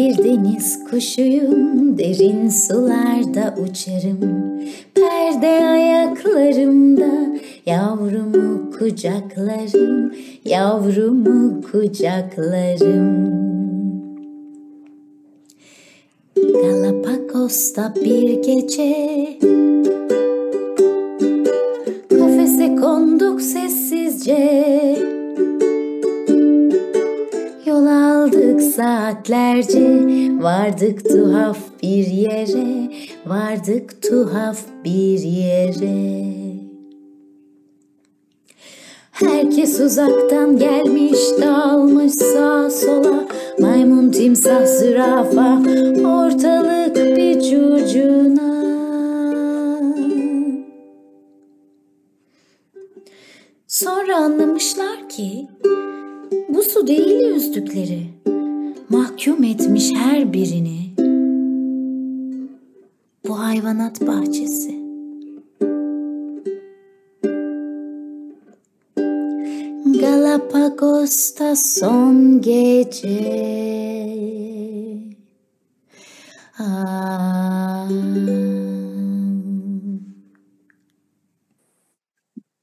Bir deniz kuşuyum, derin sularda uçarım. Perde ayaklarımda yavrumu kucaklarım, yavrumu kucaklarım. Galapagos'ta bir gece Kafese konduk sessizce saatlerce Vardık tuhaf bir yere Vardık tuhaf bir yere. Herkes uzaktan gelmiş dağılmış sağa sola. Maymun, timsah, zürafa ortalık bir curcuna. Sonra anlamışlar ki bu su değil yüzdükleri Mahkum etmiş her birini Bu hayvanat bahçesi Galapagos'ta son gece. Aa.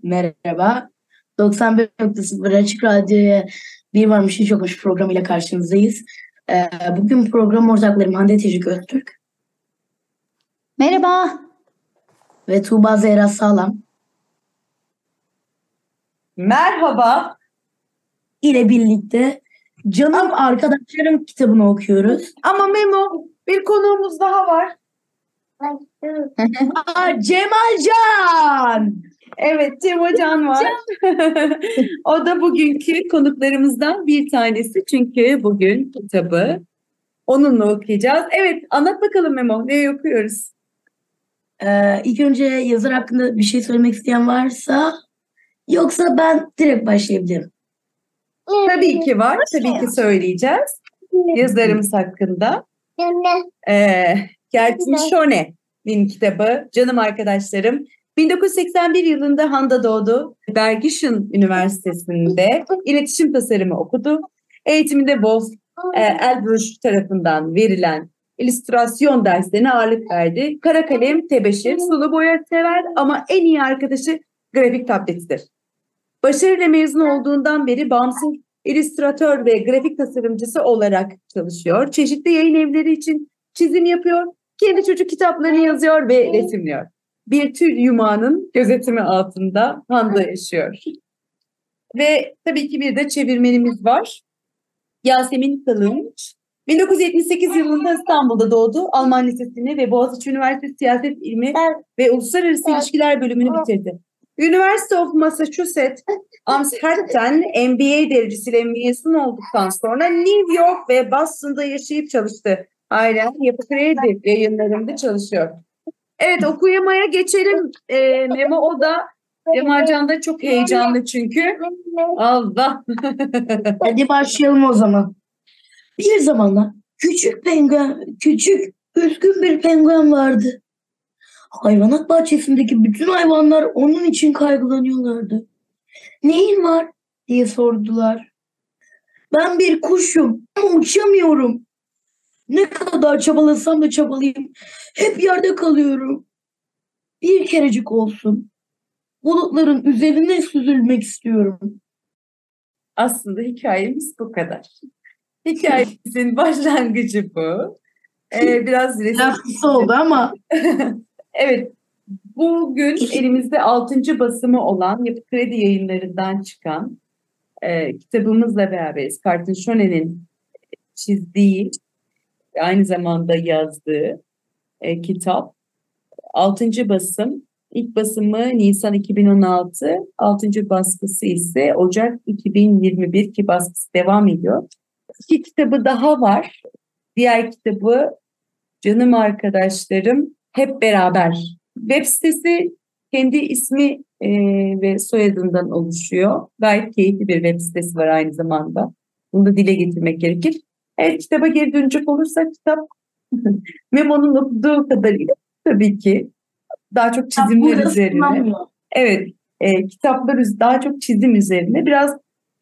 Merhaba. 91.0 Açık Radyo'ya Bir Varmış Hiç Yokmuş programıyla karşınızdayız. Ee, bugün program ortaklarım Hande Tecik Öztürk Merhaba. ve Tuğba Zehra Sağlam Merhaba. ile birlikte Canım Arkadaşlarım kitabını okuyoruz. Ama Memo bir konuğumuz daha var. Aa, Cemalcan! Evet Cem Hocam var. o da bugünkü konuklarımızdan bir tanesi. Çünkü bugün kitabı onunla okuyacağız. Evet anlat bakalım Memo. Ne okuyoruz? Ee, ilk önce yazar hakkında bir şey söylemek isteyen varsa yoksa ben direkt başlayabilirim. Tabii ki var. Tabii ki söyleyeceğiz. Yazarımız hakkında. Ee, Kertin Şone'nin kitabı Canım Arkadaşlarım. 1981 yılında Han'da doğdu. Bergischen Üniversitesi'nde iletişim tasarımı okudu. Eğitiminde Wolf e, Elbruch tarafından verilen illüstrasyon derslerine ağırlık verdi. Kara kalem, tebeşir, sulu boya sever ama en iyi arkadaşı grafik tabletidir. Başarıyla mezun olduğundan beri bağımsız illüstratör ve grafik tasarımcısı olarak çalışıyor. Çeşitli yayın evleri için çizim yapıyor. Kendi çocuk kitaplarını yazıyor ve resimliyor. Bir tür yumağının gözetimi altında Handa yaşıyor. Ve tabii ki bir de çevirmenimiz var. Yasemin Kılınç. 1978 yılında İstanbul'da doğdu. Alman Lisesi'ni ve Boğaziçi Üniversitesi Siyaset İlmi ve Uluslararası İlişkiler bölümünü bitirdi. University of Massachusetts Amherst'ten MBA derecesiyle mezun olduktan sonra New York ve Boston'da yaşayıp çalıştı. Aynen Yapı Kredi yayınlarında çalışıyor. Evet okuyamaya geçelim. Ee, Memo o da Cemalcan da çok heyecanlı çünkü. Allah. Hadi başlayalım o zaman. Bir zamanlar küçük penguen, küçük üzgün bir penguen vardı. Hayvanat bahçesindeki bütün hayvanlar onun için kaygılanıyorlardı. Neyin var diye sordular. Ben bir kuşum ama uçamıyorum. Ne kadar çabalasam da çabalayayım. Hep yerde kalıyorum. Bir kerecik olsun. Bulutların üzerine süzülmek istiyorum. Aslında hikayemiz bu kadar. Hikayemizin başlangıcı bu. Ee, biraz resim oldu ama Evet, bugün elimizde 6. basımı olan Yapı Kredi yayınlarından çıkan e, kitabımızla beraberiz. Carton Shone'nin çizdiği aynı zamanda yazdığı e, kitap. 6. basım. İlk basımı Nisan 2016, 6. baskısı ise Ocak 2021 ki baskısı devam ediyor. iki kitabı daha var. Diğer kitabı canım arkadaşlarım hep beraber. Web sitesi kendi ismi e, ve soyadından oluşuyor. Gayet keyifli bir web sitesi var aynı zamanda. Bunu da dile getirmek gerekir. Evet kitaba geri dönecek olursak kitap Memo'nun okuduğu kadarıyla tabii ki daha çok çizimler üzerine. sınanmıyor. Evet, e, kitaplar daha çok çizim üzerine. Biraz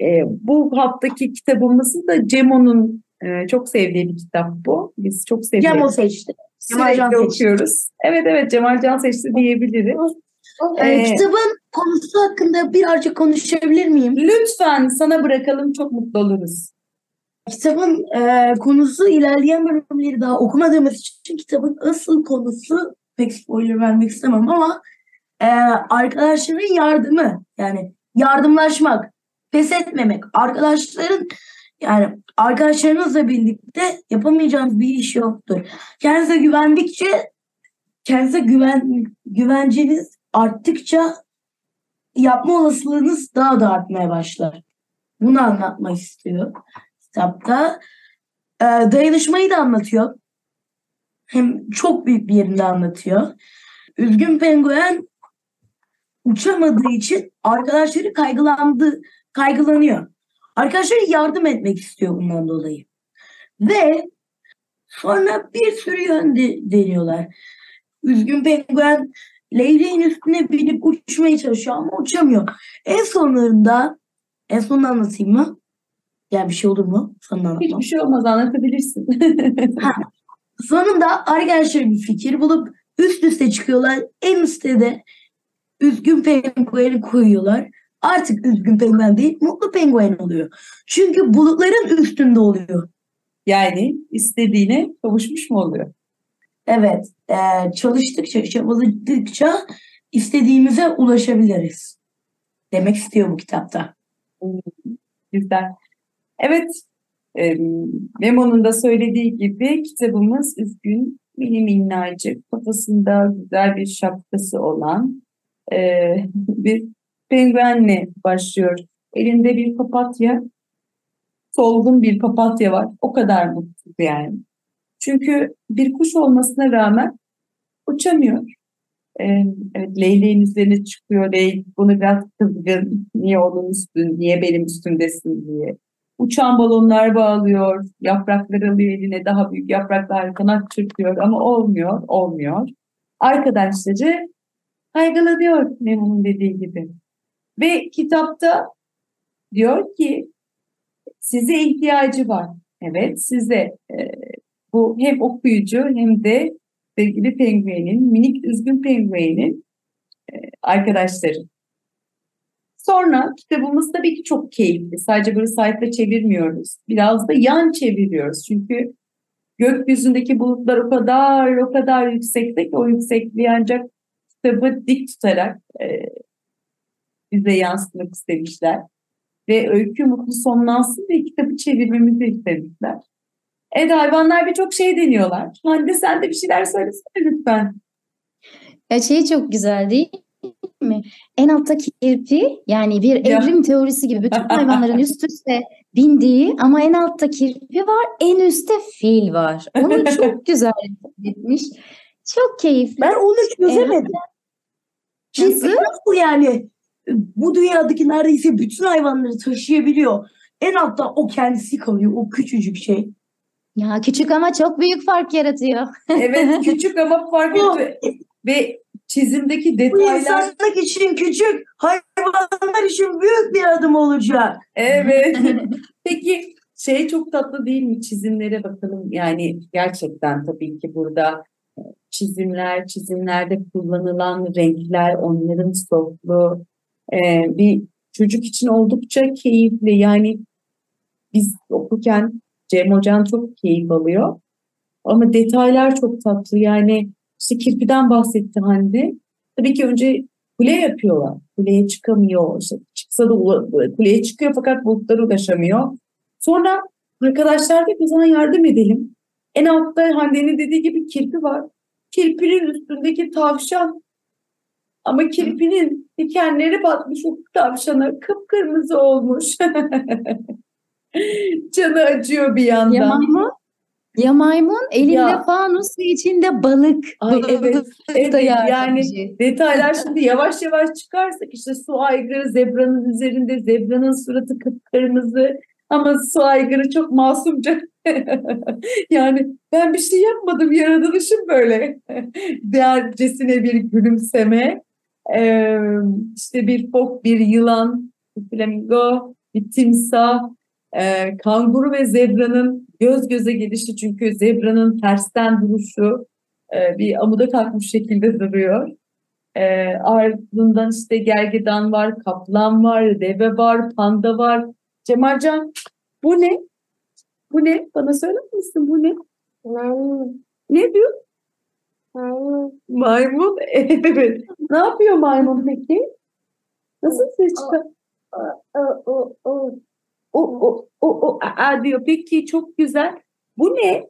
e, bu haftaki kitabımızı da Cemo'nun e, çok sevdiği bir kitap bu. Biz çok seviyoruz. seçti. Cemal Can seçti. okuyoruz. Evet evet Cemal Can seçti diyebilirim. Ee, Ee, kitabın konusu hakkında birazcık konuşabilir miyim? Lütfen sana bırakalım çok mutlu oluruz. Kitabın e, konusu ilerleyen bölümleri daha okumadığımız için kitabın asıl konusu pek spoiler vermek istemem ama e, arkadaşların yardımı yani yardımlaşmak, pes etmemek, arkadaşların yani arkadaşlarınızla birlikte yapamayacağınız bir iş yoktur. Kendinize güvendikçe kendinize güven güvenceniz arttıkça yapma olasılığınız daha da artmaya başlar. Bunu anlatmak istiyor kitapta. Ee, dayanışmayı da anlatıyor. Hem çok büyük bir yerinde anlatıyor. Üzgün penguen uçamadığı için arkadaşları kaygılandı, kaygılanıyor. Arkadaşları yardım etmek istiyor bundan dolayı. Ve sonra bir sürü yön de- deniyorlar. Üzgün penguen leyleğin üstüne binip uçmaya çalışıyor ama uçamıyor. En sonlarında en sonunu anlatayım mı? Yani bir şey olur mu? Sonunu anlatmam. Hiçbir şey olmaz anlatabilirsin. Sonunda arkadaşlar bir fikir bulup üst üste çıkıyorlar. En üstte de üzgün pengueni koyuyorlar. Artık üzgün penguen değil, mutlu penguen oluyor. Çünkü bulutların üstünde oluyor. yani istediğine kavuşmuş mu oluyor? Evet, eee, çalıştıkça, çabaladıkça istediğimize ulaşabiliriz. Demek istiyor bu kitapta. Güzel. Evet, e, Memo'nun da söylediği gibi kitabımız üzgün, mini minnacık, kafasında güzel bir şapkası olan e, bir penguenle başlıyor. Elinde bir papatya, solgun bir papatya var. O kadar mutlu yani. Çünkü bir kuş olmasına rağmen uçamıyor. Evet, leyleğin üzerine çıkıyor. Leylek bunu biraz kızgın. Niye onun üstün, niye benim üstündesin diye. Uçan balonlar bağlıyor, yapraklar alıyor eline, daha büyük yapraklar kanat çırpıyor ama olmuyor, olmuyor. Arkadaşları kaygılanıyor Memo'nun dediği gibi. Ve kitapta diyor ki size ihtiyacı var. Evet size e, bu hem okuyucu hem de sevgili penguenin, minik üzgün penguenin e, arkadaşları. Sonra kitabımız tabii ki çok keyifli. Sadece böyle sayfa çevirmiyoruz. Biraz da yan çeviriyoruz. Çünkü gökyüzündeki bulutlar o kadar o kadar yüksekte ki o yüksekliği ancak kitabı dik tutarak e, bize yansıtmak istemişler. Ve öykü mutlu sonlansın diye kitabı çevirmemizi istemişler. Evet hayvanlar birçok şey deniyorlar. Hande sen de bir şeyler söylesene lütfen. Ya şey çok güzel değil? En altta kirpi yani bir evrim teorisi gibi bütün hayvanların üst üste bindiği ama en altta kirpi var, en üstte fil var. Onu çok güzel etmiş. Çok keyifli. Ben onu çözemedim. Kirpi Nasıl? nasıl yani bu dünyadaki neredeyse bütün hayvanları taşıyabiliyor. En altta o kendisi kalıyor, o küçücük şey. Ya küçük ama çok büyük fark yaratıyor. Evet küçük ama fark ediyor. Ve çizimdeki Bu detaylar insanlık için küçük, hayvanlar için büyük bir adım olacak. Evet. Peki şey çok tatlı değil mi? Çizimlere bakalım. Yani gerçekten tabii ki burada e, çizimler, çizimlerde kullanılan renkler, onların softluğu e, bir çocuk için oldukça keyifli. Yani biz okurken Cem Hocam çok keyif alıyor. Ama detaylar çok tatlı. Yani işte kirpiden bahsetti Hande. Tabii ki önce kule yapıyorlar. Kuleye çıkamıyor. İşte çıksa da kuleye çıkıyor fakat bulutlara ulaşamıyor. Sonra arkadaşlar da biz ona yardım edelim. En altta Hande'nin dediği gibi kirpi var. Kirpinin üstündeki tavşan. Ama kirpinin dikenleri batmış o tavşana kıpkırmızı olmuş. Canı acıyor bir yandan. Ya maymun, ya maymun elinde Ya. fanus ve içinde balık. Ay, evet, evet, yani. Detaylar şimdi yavaş yavaş çıkarsak işte su aygırı zebranın üzerinde zebranın suratı kıpkırmızı ama su aygırı çok masumca yani ben bir şey yapmadım yaratılışım böyle dercesine bir gülümseme Ee, işte bir fok bir yılan bir flamingo bir timsah e, kanguru ve zebranın göz göze gelişi çünkü zebranın tersten duruşu e, bir amuda kalkmış şekilde duruyor. E, ardından işte gergedan var, kaplan var, deve var, panda var. Cemalcan bu ne? Bu ne? Bana söyler misin bu ne? Ne diyor? Maymun. Evet. Ne yapıyor maymun peki? Nasıl ses çıkar? O o o o a, diyor. Peki çok güzel. Bu ne?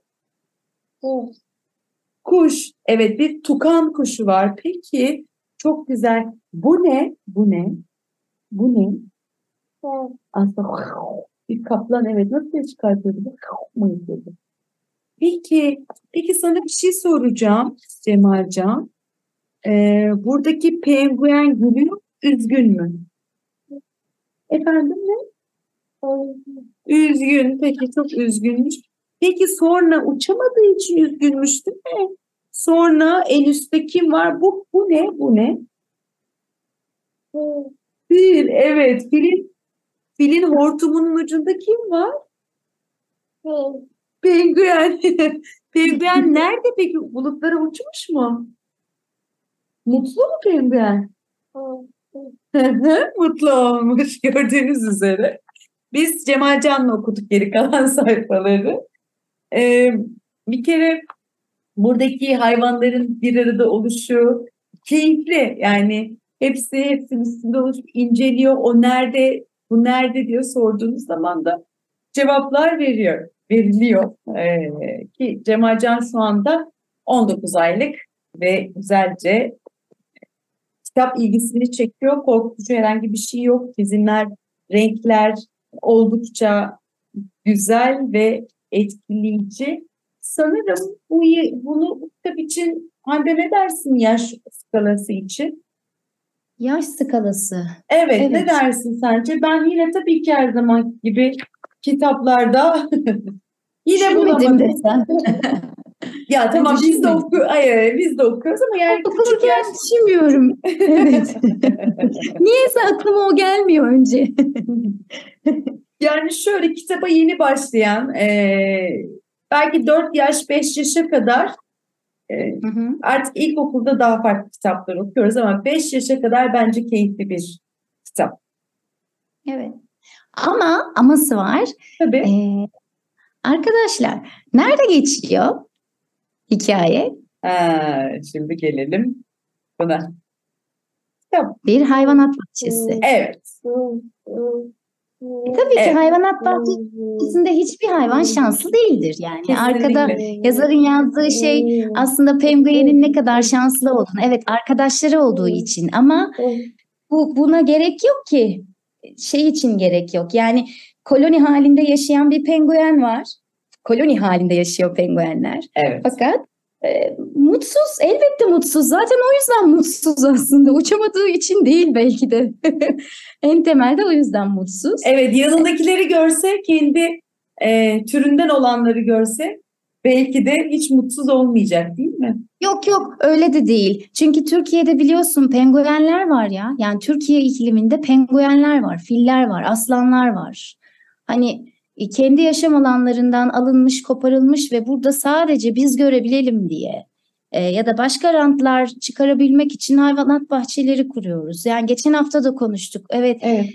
Kuş. Evet bir tukan kuşu var. Peki çok güzel. Bu ne? Bu ne? Bu ne? Aslında bir kaplan evet nasıl çıkartıyordu? Mı yapıyordu? Peki, peki sana bir şey soracağım Cemalcan. Ee, buradaki penguen gülüyor, üzgün mü? Efendim ne? Üzgün, peki çok üzgünmüş. Peki sonra uçamadığı için üzgünmüş değil mi? Sonra en üstte kim var? Bu, bu ne? Bu ne? Fil, evet. Filin, filin hortumunun ucunda kim var? Penguen. Penguen nerede peki? Bulutlara uçmuş mu? Mutlu mu penguen? Mutlu olmuş gördüğünüz üzere. Biz Cemal Can'la okuduk geri kalan sayfaları. Ee, bir kere buradaki hayvanların bir arada oluşu keyifli. Yani hepsi hepsinin üstünde oluşup inceliyor. O nerede, bu nerede diyor sorduğunuz zaman da cevaplar veriyor, veriliyor. Ee, ki Cemal Can şu anda 19 aylık ve güzelce kitap ilgisini çekiyor. Korkutucu herhangi bir şey yok. Çizimler, renkler oldukça güzel ve etkileyici. Sanırım bu, bunu bu kitap için Hande ne dersin yaş skalası için? Yaş skalası. Evet, Evet. ne dersin sence? Ben yine tabii ki her zaman gibi kitaplarda yine Düşünmedim bulamadım. desem. Ya tamam biz de oku ay, ay, biz de okuyoruz ama yani Okurken yaş düşünmüyorum. Evet. Niyeyse aklıma o gelmiyor önce. Yani şöyle kitaba yeni başlayan eee, belki 4 yaş 5 yaşa kadar eee, Hı hı. artık ilkokulda daha farklı kitaplar okuyoruz ama 5 yaşa kadar bence keyifli bir kitap. Evet. Ama aması var. Tabii. Ee, arkadaşlar nerede geçiyor hikaye? Ha, şimdi gelelim buna. Bir hayvanat bahçesi. Evet. E, tabii ki Evet. hayvanat bahçesinde hiçbir hayvan şanslı değildir. Yani arkada Kesinlikle. yazarın yazdığı şey aslında penguenin ne kadar şanslı olduğunu. Evet arkadaşları olduğu için ama bu buna gerek yok ki. Şey için gerek yok. Yani koloni halinde yaşayan bir penguen var. Koloni halinde yaşıyor penguenler. Evet. Fakat e, mutsuz, elbette mutsuz. Zaten o yüzden mutsuz aslında. Uçamadığı için değil belki de. en temelde o yüzden mutsuz. Evet, yanındakileri görse, kendi eee, türünden olanları görse belki de hiç mutsuz olmayacak değil mi? Yok yok öyle de değil. Çünkü Türkiye'de biliyorsun penguenler var ya. Yani Türkiye ikliminde penguenler var, filler var, aslanlar var. Hani e, kendi yaşam alanlarından alınmış, koparılmış ve burada sadece biz görebilelim diye e, ya da başka rantlar çıkarabilmek için hayvanat bahçeleri kuruyoruz. Yani geçen hafta da konuştuk. Evet Evet.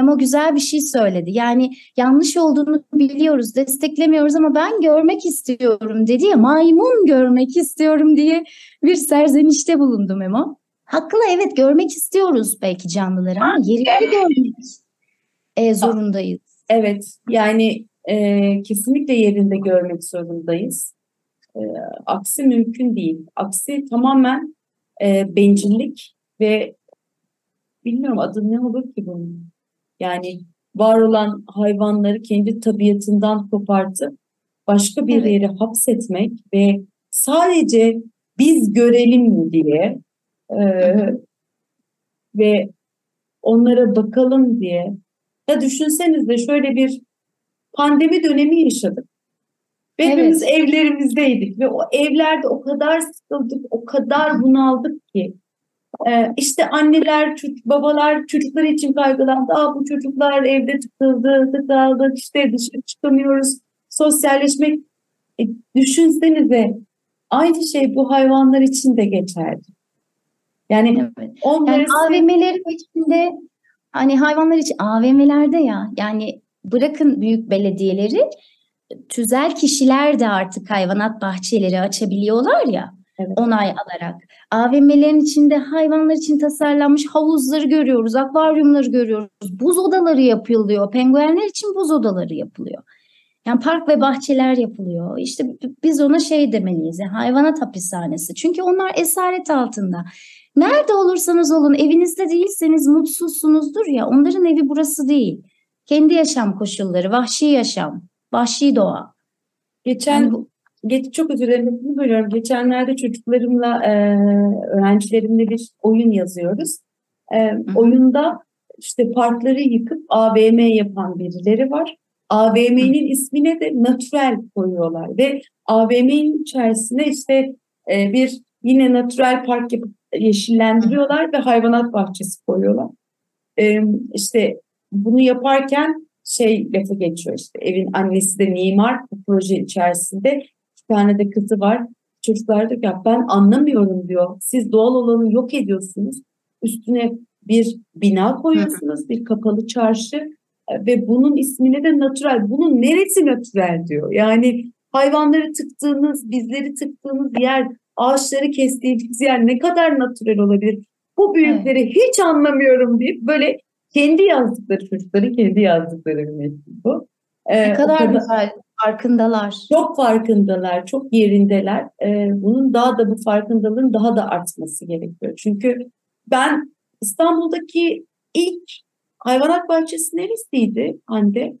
ama güzel bir şey söyledi. Yani yanlış olduğunu biliyoruz, desteklemiyoruz ama ben görmek istiyorum dedi ya maymun görmek istiyorum diye bir serzenişte bulundu Memo. Haklı evet görmek istiyoruz belki canlıları ama yerinde görmek e, zorundayız. Evet, yani e, kesinlikle yerinde görmek zorundayız. E, aksi mümkün değil. Aksi tamamen e, bencillik ve bilmiyorum adı ne olur ki bunun. Yani var olan hayvanları kendi tabiatından kopartıp başka bir Evet. yere hapsetmek ve sadece biz görelim diye e, ve onlara bakalım diye. Ya düşünsenize şöyle bir pandemi dönemi yaşadık. Ve Evet. hepimiz evlerimizdeydik ve o evlerde o kadar sıkıldık, o kadar bunaldık ki. Ee, işte anneler, çocuk, babalar çocukları için kaygılandı. Aa, bu çocuklar evde tıkıldı, tıkaldık, işte dışarı çıkamıyoruz, sosyalleşmek. E, düşünsenize aynı şey bu hayvanlar için de geçerli. Yani Evet. onları Yani AVM'lerin içinde hani hayvanlar için AVM'lerde ya yani bırakın büyük belediyeleri tüzel kişiler de artık hayvanat bahçeleri açabiliyorlar ya Evet. onay alarak. AVM'lerin içinde hayvanlar için tasarlanmış havuzları görüyoruz, akvaryumları görüyoruz. Buz odaları yapılıyor. Penguenler için buz odaları yapılıyor. Yani park ve bahçeler yapılıyor. İşte biz ona şey demeliyiz. yani hayvanat hapishanesi. Çünkü onlar esaret altında. Nerede olursanız olun evinizde değilseniz mutsuzsunuzdur ya onların evi burası değil. Kendi yaşam koşulları, vahşi yaşam, vahşi doğa. geçen Yani bu, Geç, çok özür dilerim, bölüyorum. Geçenlerde çocuklarımla, e, öğrencilerimle bir oyun yazıyoruz. E, oyunda işte parkları yıkıp AVM yapan birileri var. AVM'nin ismine de natürel koyuyorlar ve AVM'nin içerisine işte e, bir yine natürel park yapıp yeşillendiriyorlar ve hayvanat bahçesi koyuyorlar. E, işte bunu yaparken şey lafı geçiyor işte evin annesi de mimar bu proje içerisinde bir tane de kızı var. Çocuklar diyor "Ya ben anlamıyorum diyor. Siz doğal olanı yok ediyorsunuz. Üstüne bir bina koyuyorsunuz, bir kapalı çarşı e, ve bunun ismine de natürel. Bunun neresi natürel diyor. Yani hayvanları tıktığınız, bizleri tıktığınız yer, ağaçları kestiğiniz yer ne kadar natürel olabilir? Bu büyükleri hiç anlamıyorum deyip böyle kendi yazdıkları çocukların kendi yazdıkları bir metin bu. Ee, ne o kadar güzel farkındalar. çok farkındalar, çok yerindeler. Ee, bunun daha da bu farkındalığın daha da artması gerekiyor. Çünkü ben İstanbul'daki ilk hayvanat bahçesi neresiydi Hande?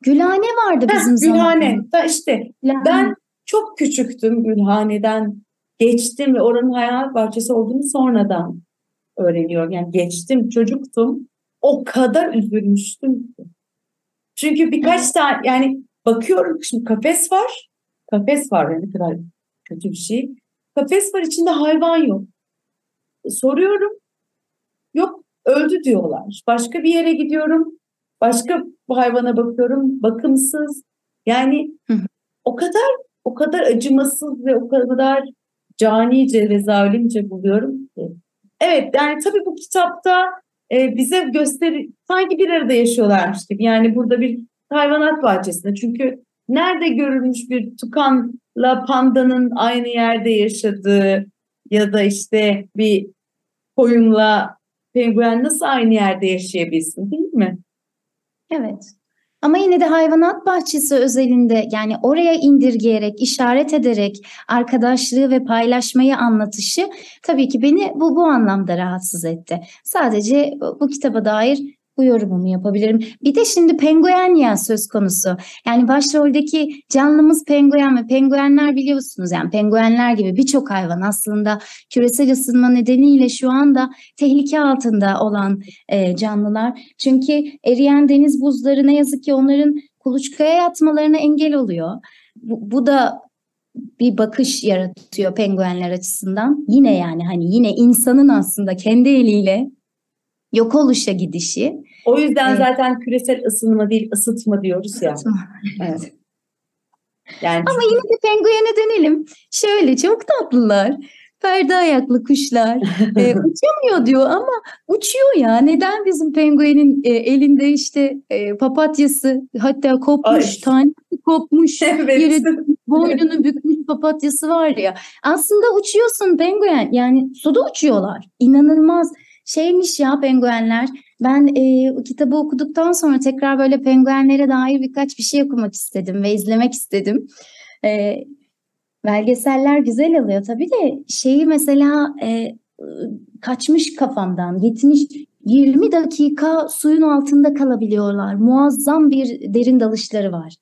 Gülhane vardı Heh, bizim Gülhane. zamanımızda. Da işte Gülhane. ben çok küçüktüm Gülhane'den geçtim ve oranın hayvanat bahçesi olduğunu sonradan öğreniyorum. Yani geçtim, çocuktum. O kadar üzülmüştüm ki. Çünkü birkaç tane yani bakıyorum şimdi kafes var. Kafes var yani kadar kötü bir şey. Kafes var içinde hayvan yok. Soruyorum. Yok öldü diyorlar. Başka bir yere gidiyorum. Başka bir hayvana bakıyorum. Bakımsız. Yani o kadar o kadar acımasız ve o kadar canice ve zalimce buluyorum ki. Evet yani tabii bu kitapta e, bize gösteri sanki bir arada yaşıyorlarmış gibi. Yani burada bir hayvanat bahçesinde. Çünkü nerede görülmüş bir tukanla pandanın aynı yerde yaşadığı ya da işte bir koyunla penguen nasıl aynı yerde yaşayabilsin değil mi? Evet. Ama yine de hayvanat bahçesi özelinde yani oraya indirgeyerek, işaret ederek arkadaşlığı ve paylaşmayı anlatışı tabii ki beni bu bu anlamda rahatsız etti. Sadece bu, kitaba dair bu yorumumu yapabilirim. Bir de şimdi penguen ya söz konusu. Yani başroldeki canlımız penguen ve penguenler biliyorsunuz yani penguenler gibi birçok hayvan aslında küresel ısınma nedeniyle şu anda tehlike altında olan e, canlılar. Çünkü eriyen deniz buzları ne yazık ki onların kuluçkaya yatmalarına engel oluyor. Bu, bu da bir bakış yaratıyor penguenler açısından. Yine yani hani yine insanın aslında kendi eliyle yok oluşa gidişi. O yüzden Evet. zaten küresel ısınma değil ısıtma diyoruz ya. Evet. Yani Ama yine de penguene dönelim. Şöyle çok tatlılar. Perde ayaklı kuşlar. Ee, uçamıyor diyor ama uçuyor ya. Neden bizim penguenin e, elinde işte e, papatyası hatta kopmuş, Ay. tanesi kopmuş, Evet. yere boynunu bükmüş papatyası var ya. Aslında uçuyorsun penguen. Yani suda uçuyorlar. İnanılmaz şeymiş ya penguenler. Ben e, kitabı okuduktan sonra tekrar böyle penguenlere dair birkaç bir şey okumak istedim ve izlemek istedim. E, belgeseller güzel oluyor tabii de şeyi mesela e, kaçmış kafamdan. Gitmiş 20 dakika suyun altında kalabiliyorlar. Muazzam bir derin dalışları var.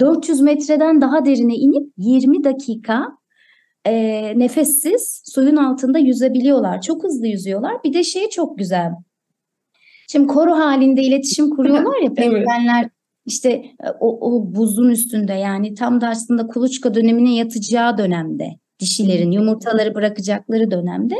400 metreden daha derine inip 20 dakika e, nefessiz suyun altında yüzebiliyorlar. Çok hızlı yüzüyorlar. Bir de şey çok güzel. Şimdi koro halinde iletişim kuruyorlar ya penguenler işte e, o, o buzun üstünde yani tam da aslında kuluçka dönemine yatacağı dönemde dişilerin yumurtaları bırakacakları dönemde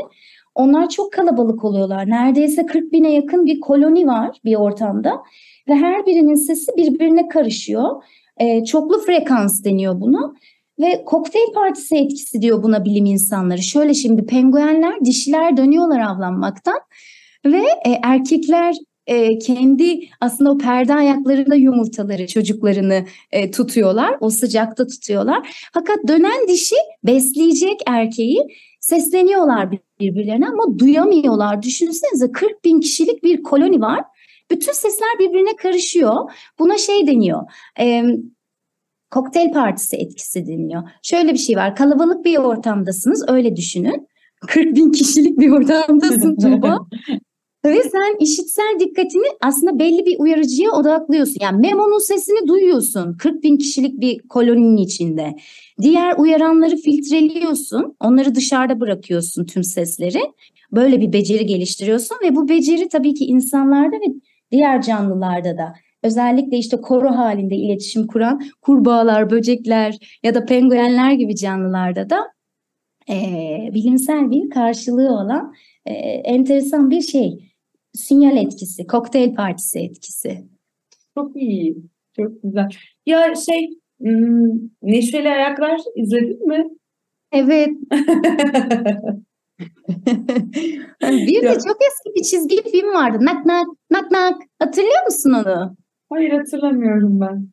onlar çok kalabalık oluyorlar. Neredeyse 40 bine yakın bir koloni var bir ortamda ve her birinin sesi birbirine karışıyor. E, çoklu frekans deniyor buna ve kokteyl partisi etkisi diyor buna bilim insanları. Şöyle şimdi penguenler dişiler dönüyorlar avlanmaktan ve e, erkekler e, kendi aslında o perde ayaklarında yumurtaları çocuklarını e, tutuyorlar. O sıcakta tutuyorlar. Fakat dönen dişi besleyecek erkeği sesleniyorlar birbirlerine ama duyamıyorlar. Düşünsenize 40 bin kişilik bir koloni var. Bütün sesler birbirine karışıyor. Buna şey deniyor. E, kokteyl partisi etkisi deniyor. Şöyle bir şey var. Kalabalık bir ortamdasınız. Öyle düşünün. 40 bin kişilik bir ortamdasın Tuğba. Ve sen işitsel dikkatini aslında belli bir uyarıcıya odaklıyorsun. Yani Memo'nun sesini duyuyorsun 40 bin kişilik bir koloninin içinde. Diğer uyaranları filtreliyorsun. Onları dışarıda bırakıyorsun tüm sesleri. Böyle bir beceri geliştiriyorsun ve bu beceri tabii ki insanlarda ve diğer canlılarda da özellikle işte koro halinde iletişim kuran kurbağalar, böcekler ya da penguenler gibi canlılarda da e, bilimsel bir karşılığı olan e, enteresan bir şey. Sinyal etkisi, kokteyl partisi etkisi. Çok iyi, çok güzel. Ya şey, hmm, Neşeli Ayaklar izledin mi? Evet. bir de çok eski bir çizgi film vardı. Nak nak nak nak. Hatırlıyor musun onu? Hayır hatırlamıyorum ben.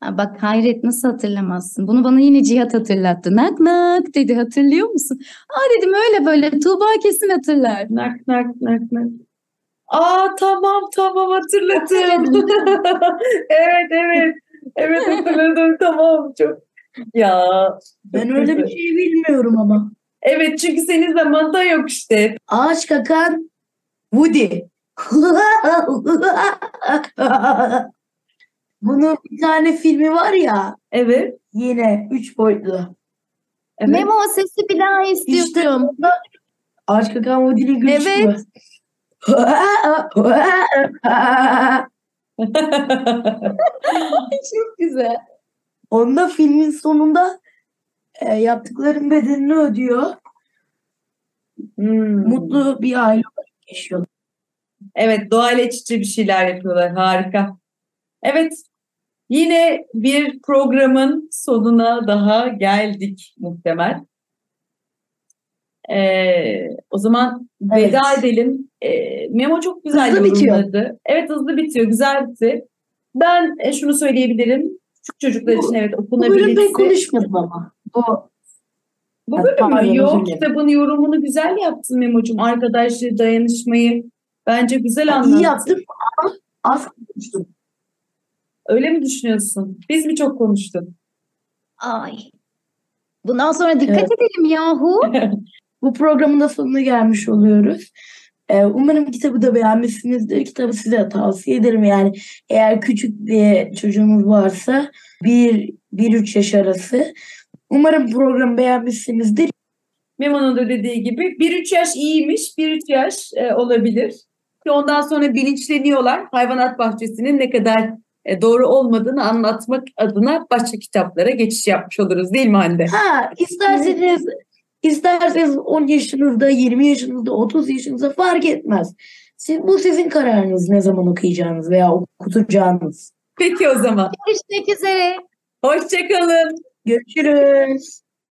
Ha, bak hayret nasıl hatırlamazsın? Bunu bana yine Cihat hatırlattı. Nak nak dedi hatırlıyor musun? Aa dedim öyle böyle Tuğba kesin hatırlar. Nak nak nak nak. Aa tamam tamam hatırladım. evet evet. Evet hatırladım tamam çok. Ya. Ben öyle bir şey bilmiyorum ama. Evet çünkü senin zamanda yok işte. Ağaç kakan Woody. Bunun bir tane filmi var ya Evet. yine üç boyutlu. evet. Memo o sesi bir daha istiyorum. İşte Ağaç kakan Woody'nin gülüşü Evet. Çok güzel. Onda filmin sonunda e, yaptıkların bedelini ödüyor. Hmm. Mutlu bir aile olarak yaşıyor. Evet doğayla iç içe bir şeyler yapıyorlar. Harika. Evet yine bir programın sonuna daha geldik muhtemel. Ee, o zaman Evet. veda edelim. Ee, Memo çok güzel Hızlı bitiyor. yorumladı. Evet hızlı bitiyor. Güzel bitti. Ben e, şunu söyleyebilirim. Küçük çocuklar Bu- için evet Bu bölüm ben okunabilirse. konuşmadım ama. Bu Bu bölüm mü? Yok kitabın yorumunu güzel yaptın Memo'cum. Arkadaşlığı, dayanışmayı bence güzel iyi anlattın. yaptım ama az konuştum. Öyle mi düşünüyorsun? Biz mi çok konuştuk? Ay. Bundan sonra dikkat Evet. edelim yahu. Bu programın da sonuna gelmiş oluyoruz. Ee, umarım kitabı da beğenmişsinizdir. Kitabı size tavsiye ederim. Yani eğer küçük bir çocuğunuz varsa 1-3 yaş arası. Umarım programı beğenmişsinizdir. Memo'nun da dediği gibi 1-3 yaş iyiymiş, 1-3 yaş e, olabilir. Ki ondan sonra bilinçleniyorlar. Hayvanat bahçesinin ne kadar e, doğru olmadığını anlatmak adına başka kitaplara geçiş yapmış oluruz değil mi Hande? Ha isterseniz isterseniz 10 yaşınızda, 20 yaşınızda, 30 yaşınızda fark etmez. Siz, bu sizin kararınız ne zaman okuyacağınız veya okutacağınız. Peki o zaman. Görüşmek üzere. Hoşçakalın. Görüşürüz.